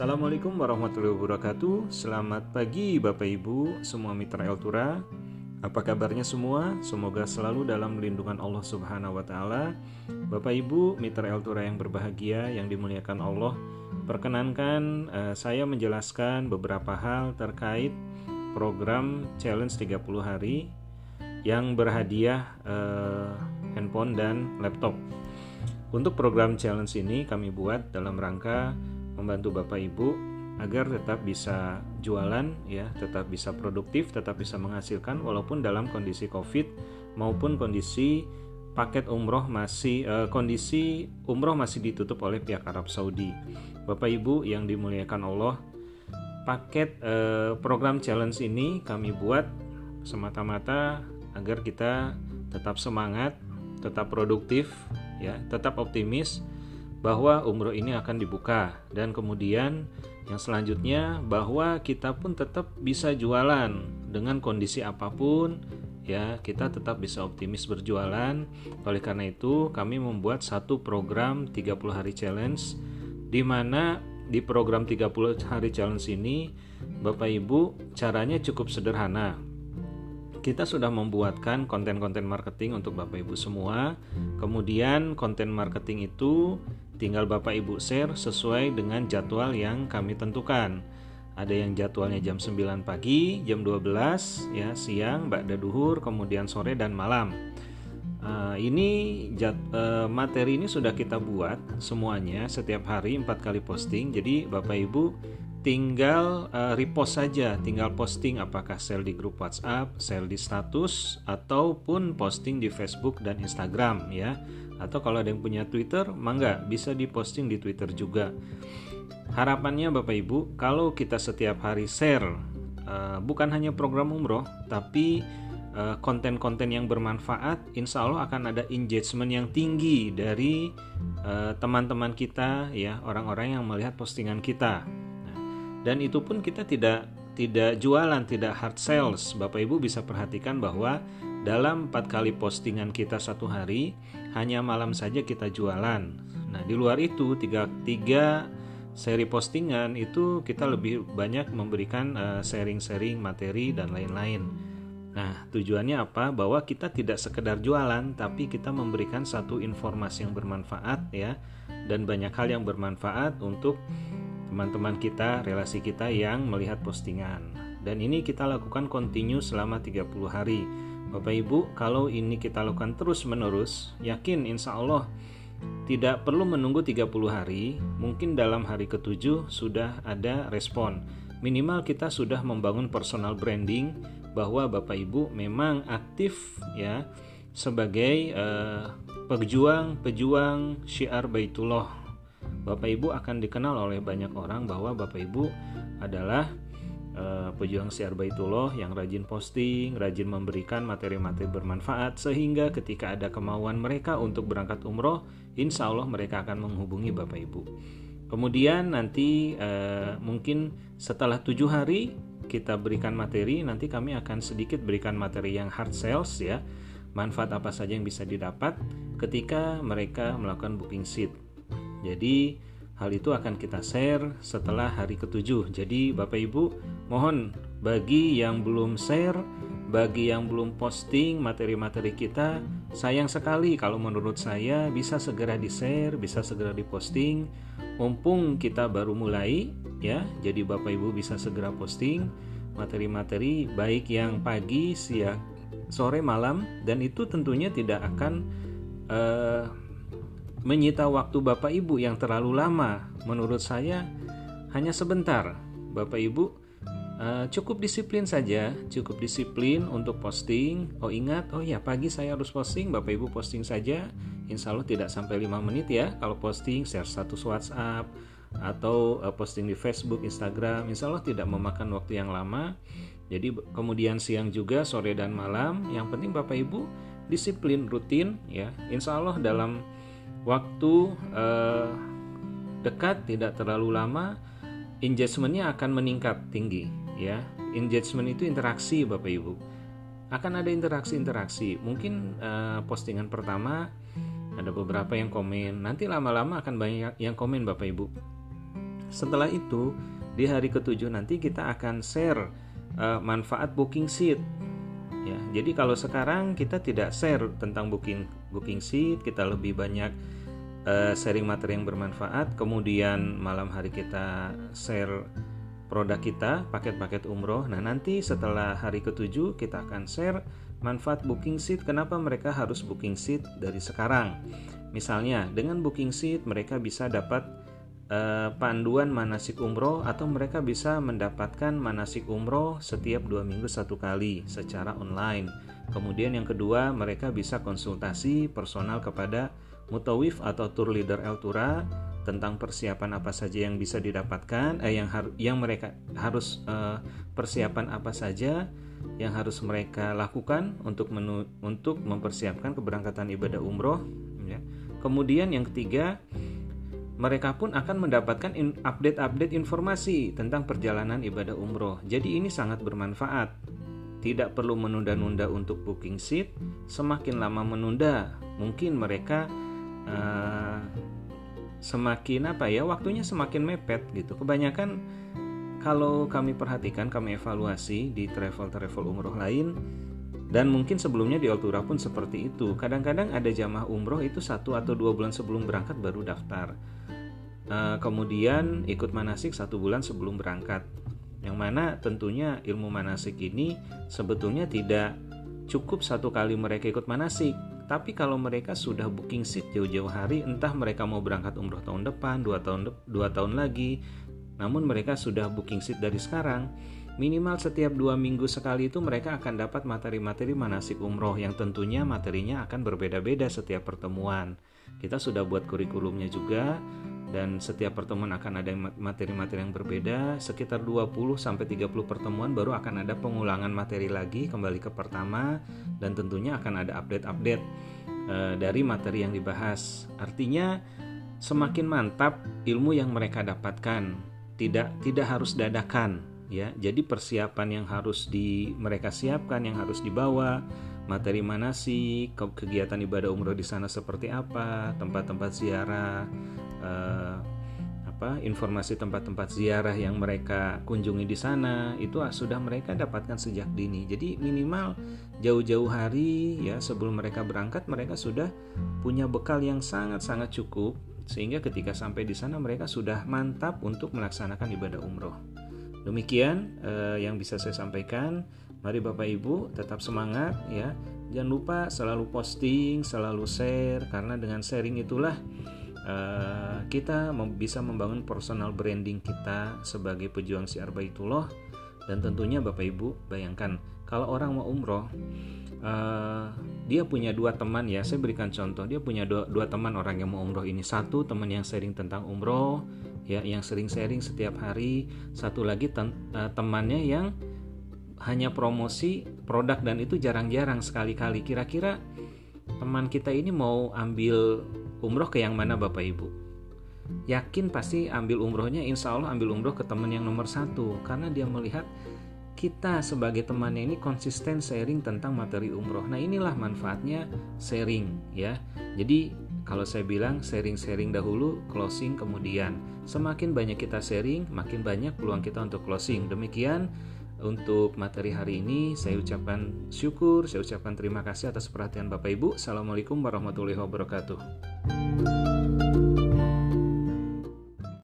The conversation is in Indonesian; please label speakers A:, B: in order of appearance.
A: Assalamualaikum warahmatullahi wabarakatuh Selamat pagi Bapak Ibu Semua mitra Eltura Apa kabarnya semua? Semoga selalu dalam lindungan Allah Subhanahu wa taala. Bapak Ibu, mitra Eltura yang berbahagia yang dimuliakan Allah, perkenankan uh, saya menjelaskan beberapa hal terkait program challenge 30 hari yang berhadiah uh, handphone dan laptop. Untuk program challenge ini kami buat dalam rangka membantu Bapak Ibu agar tetap bisa jualan ya, tetap bisa produktif, tetap bisa menghasilkan walaupun dalam kondisi Covid maupun kondisi paket umroh masih eh, kondisi umroh masih ditutup oleh pihak Arab Saudi. Bapak Ibu yang dimuliakan Allah, paket eh, program challenge ini kami buat semata-mata agar kita tetap semangat, tetap produktif, ya, tetap optimis bahwa umroh ini akan dibuka. Dan kemudian yang selanjutnya bahwa kita pun tetap bisa jualan dengan kondisi apa pun ya. Kita tetap bisa optimis berjualan. Oleh karena itu kami membuat satu program 30 hari challenge di mana di program 30 hari challenge ini Bapak Ibu caranya cukup sederhana. Kita sudah membuatkan konten-konten marketing untuk Bapak Ibu semua. Kemudian konten marketing itu tinggal Bapak Ibu share sesuai dengan jadwal yang kami tentukan. Ada yang jadwalnya jam 9 pagi, jam 12 ya siang, ba'da duhur, kemudian sore dan malam. Uh, ini jat, uh, materi ini sudah kita buat semuanya setiap hari empat kali posting. Jadi Bapak Ibu tinggal uh, repost saja, tinggal posting apakah sel di grup WhatsApp, sel di status ataupun posting di Facebook dan Instagram ya. Atau kalau ada yang punya Twitter, mangga bisa diposting di Twitter juga. Harapannya Bapak Ibu, kalau kita setiap hari share uh, bukan hanya program umroh, tapi eh, konten-konten yang bermanfaat, insya Allah akan ada engagement yang tinggi dari teman-teman uh, kita ya, orang-orang yang melihat postingan kita dan itu pun kita tidak tidak jualan, tidak hard sales. Bapak Ibu bisa perhatikan bahwa dalam empat kali postingan kita satu hari hanya malam saja kita jualan. Nah di luar itu tiga, tiga seri postingan itu kita lebih banyak memberikan eh, sharing-sharing uh, materi dan lain-lain. Nah tujuannya apa? Bahwa kita tidak sekedar jualan, tapi kita memberikan satu informasi yang bermanfaat ya dan banyak hal yang bermanfaat untuk teman-teman kita, relasi kita yang melihat postingan. Dan ini kita lakukan continue selama 30 hari. Bapak Ibu, kalau ini kita lakukan terus-menerus, yakin insya Allah tidak perlu menunggu 30 hari, mungkin dalam hari ketujuh sudah ada respon. Minimal kita sudah membangun personal branding bahwa Bapak Ibu memang aktif ya sebagai uh, pejuang-pejuang syiar Baitullah Bapak Ibu akan dikenal oleh banyak orang bahwa Bapak Ibu adalah uh, pejuang siar Baitullah yang rajin posting, rajin memberikan materi-materi bermanfaat sehingga ketika ada kemauan mereka untuk berangkat umroh, insya Allah mereka akan menghubungi Bapak Ibu. Kemudian nanti uh, mungkin setelah tujuh hari kita berikan materi, nanti kami akan sedikit berikan materi yang hard sales ya, manfaat apa saja yang bisa didapat ketika mereka melakukan booking seat jadi hal itu akan kita share setelah hari ketujuh. Jadi Bapak Ibu mohon bagi yang belum share, bagi yang belum posting materi-materi kita, sayang sekali kalau menurut saya bisa segera di-share, bisa segera diposting. Mumpung kita baru mulai ya, jadi Bapak Ibu bisa segera posting materi-materi baik yang pagi, siang, sore, malam dan itu tentunya tidak akan uh, menyita waktu Bapak Ibu yang terlalu lama. Menurut saya hanya sebentar. Bapak Ibu uh, cukup disiplin saja, cukup disiplin untuk posting. Oh ingat, oh ya pagi saya harus posting, Bapak Ibu posting saja. Insya Allah tidak sampai 5 menit ya kalau posting, share status WhatsApp atau uh, posting di Facebook, Instagram. Insya Allah tidak memakan waktu yang lama. Jadi kemudian siang juga, sore dan malam. Yang penting Bapak Ibu disiplin rutin ya. Insya Allah dalam waktu uh, dekat tidak terlalu lama engagementnya akan meningkat tinggi ya. Engagement itu interaksi bapak ibu. Akan ada interaksi-interaksi. Mungkin uh, postingan pertama ada beberapa yang komen. Nanti lama-lama akan banyak yang komen bapak ibu. Setelah itu di hari ketujuh nanti kita akan share uh, manfaat booking seat. Ya, jadi kalau sekarang kita tidak share tentang booking booking seat, kita lebih banyak uh, sharing materi yang bermanfaat. Kemudian malam hari kita share produk kita, paket-paket umroh. Nah, nanti setelah hari ketujuh kita akan share manfaat booking seat. Kenapa mereka harus booking seat dari sekarang? Misalnya, dengan booking seat mereka bisa dapat uh, panduan manasik umroh atau mereka bisa mendapatkan manasik umroh setiap dua minggu satu kali secara online. Kemudian yang kedua, mereka bisa konsultasi personal kepada mutawif atau tour leader Eltura tentang persiapan apa saja yang bisa didapatkan eh, yang har yang mereka harus eh, persiapan apa saja yang harus mereka lakukan untuk menu untuk mempersiapkan keberangkatan ibadah umroh ya. kemudian yang ketiga mereka pun akan mendapatkan update-update informasi tentang perjalanan ibadah umroh. Jadi ini sangat bermanfaat. Tidak perlu menunda-nunda untuk booking seat. Semakin lama menunda mungkin mereka uh, semakin apa ya waktunya semakin mepet gitu. Kebanyakan kalau kami perhatikan kami evaluasi di travel travel umroh lain dan mungkin sebelumnya di Altura pun seperti itu. Kadang-kadang ada jamaah umroh itu satu atau dua bulan sebelum berangkat baru daftar. Uh, kemudian ikut manasik satu bulan sebelum berangkat. Yang mana tentunya ilmu manasik ini sebetulnya tidak cukup satu kali mereka ikut manasik. Tapi kalau mereka sudah booking seat jauh-jauh hari, entah mereka mau berangkat umroh tahun depan, dua tahun dua tahun lagi, namun mereka sudah booking seat dari sekarang, minimal setiap dua minggu sekali itu mereka akan dapat materi-materi manasik umroh yang tentunya materinya akan berbeda-beda setiap pertemuan. Kita sudah buat kurikulumnya juga, dan setiap pertemuan akan ada materi-materi yang berbeda. Sekitar 20 sampai 30 pertemuan baru akan ada pengulangan materi lagi kembali ke pertama dan tentunya akan ada update-update e, dari materi yang dibahas. Artinya semakin mantap ilmu yang mereka dapatkan tidak tidak harus dadakan ya. Jadi persiapan yang harus di mereka siapkan yang harus dibawa materi mana sih kegiatan ibadah umroh di sana seperti apa tempat-tempat ziarah eh, apa informasi tempat-tempat ziarah yang mereka kunjungi di sana itu sudah mereka dapatkan sejak dini. Jadi minimal jauh-jauh hari ya sebelum mereka berangkat mereka sudah punya bekal yang sangat-sangat cukup sehingga ketika sampai di sana mereka sudah mantap untuk melaksanakan ibadah umroh demikian eh, yang bisa saya sampaikan. Mari Bapak Ibu tetap semangat ya. Jangan lupa selalu posting, selalu share karena dengan sharing itulah uh, kita bisa membangun personal branding kita sebagai pejuang si Arbaitullah. Dan tentunya Bapak Ibu bayangkan kalau orang mau umroh uh, dia punya dua teman ya. Saya berikan contoh dia punya dua, dua teman orang yang mau umroh ini. Satu teman yang sharing tentang umroh ya yang sering sharing setiap hari satu lagi uh, temannya yang hanya promosi produk dan itu jarang-jarang sekali-kali. Kira-kira teman kita ini mau ambil umroh ke yang mana Bapak Ibu? Yakin pasti ambil umrohnya insya Allah ambil umroh ke teman yang nomor satu karena dia melihat kita sebagai temannya ini konsisten sharing tentang materi umroh. Nah inilah manfaatnya sharing ya. Jadi kalau saya bilang sharing-sharing dahulu, closing kemudian. Semakin banyak kita sharing, makin banyak peluang kita untuk closing. Demikian untuk materi hari ini saya ucapkan syukur, saya ucapkan terima kasih atas perhatian Bapak Ibu. Assalamualaikum warahmatullahi wabarakatuh.